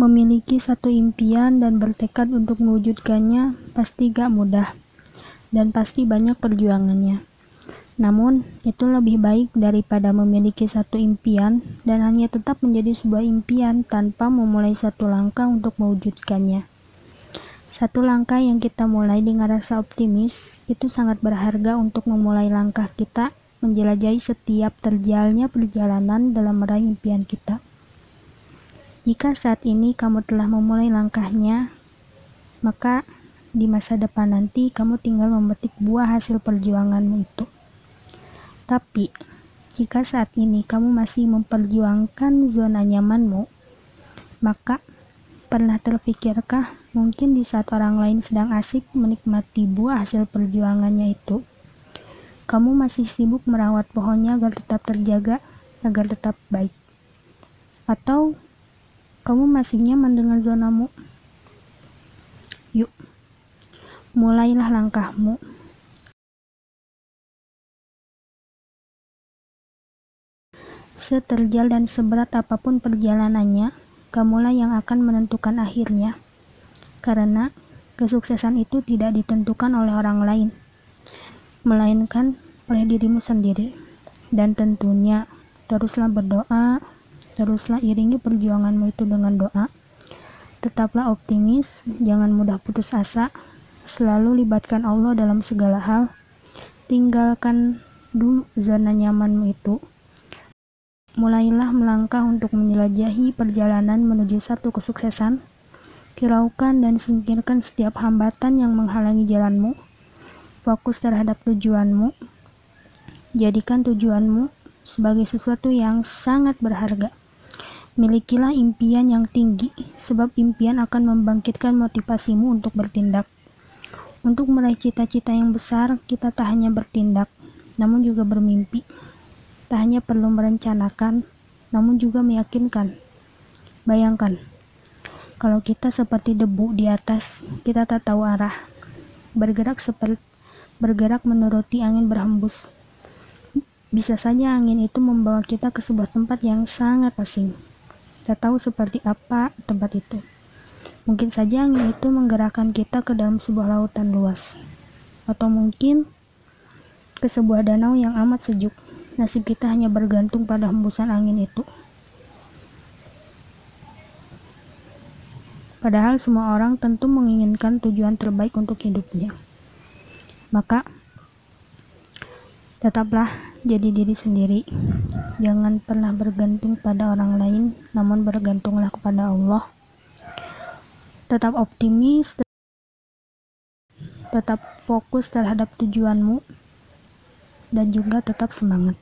Memiliki satu impian dan bertekad untuk mewujudkannya pasti gak mudah, dan pasti banyak perjuangannya. Namun, itu lebih baik daripada memiliki satu impian dan hanya tetap menjadi sebuah impian tanpa memulai satu langkah untuk mewujudkannya. Satu langkah yang kita mulai dengan rasa optimis itu sangat berharga untuk memulai langkah kita menjelajahi setiap terjalnya perjalanan dalam meraih impian kita. Jika saat ini kamu telah memulai langkahnya, maka di masa depan nanti kamu tinggal memetik buah hasil perjuanganmu itu. Tapi, jika saat ini kamu masih memperjuangkan zona nyamanmu, maka pernah terpikirkah mungkin di saat orang lain sedang asik menikmati buah hasil perjuangannya itu, kamu masih sibuk merawat pohonnya agar tetap terjaga, agar tetap baik? Atau kamu masih nyaman dengan zonamu? Yuk, mulailah langkahmu. Seterjal dan seberat apa pun perjalanannya, kamulah yang akan menentukan akhirnya. Karena kesuksesan itu tidak ditentukan oleh orang lain, melainkan oleh dirimu sendiri. Dan tentunya teruslah berdoa Teruslah iringi perjuanganmu itu dengan doa. Tetaplah optimis, jangan mudah putus asa. Selalu libatkan Allah dalam segala hal. Tinggalkan dulu zona nyamanmu itu. Mulailah melangkah untuk menjelajahi perjalanan menuju satu kesuksesan. Kiraukan dan singkirkan setiap hambatan yang menghalangi jalanmu. Fokus terhadap tujuanmu. Jadikan tujuanmu sebagai sesuatu yang sangat berharga. Milikilah impian yang tinggi, sebab impian akan membangkitkan motivasimu untuk bertindak. Untuk meraih cita-cita yang besar, kita tak hanya bertindak, namun juga bermimpi. Tak hanya perlu merencanakan, namun juga meyakinkan. Bayangkan, kalau kita seperti debu di atas, kita tak tahu arah. Bergerak seperti bergerak menuruti angin berhembus. Bisa saja angin itu membawa kita ke sebuah tempat yang sangat asing. Tak tahu seperti apa tempat itu. Mungkin saja angin itu menggerakkan kita ke dalam sebuah lautan luas. Atau mungkin ke sebuah danau yang amat sejuk. Nasib kita hanya bergantung pada hembusan angin itu. Padahal semua orang tentu menginginkan tujuan terbaik untuk hidupnya. Maka, tetaplah jadi diri sendiri. Jangan pernah bergantung pada orang lain, namun bergantunglah kepada Allah. Tetap optimis, tetap fokus terhadap tujuanmu, dan juga tetap semangat.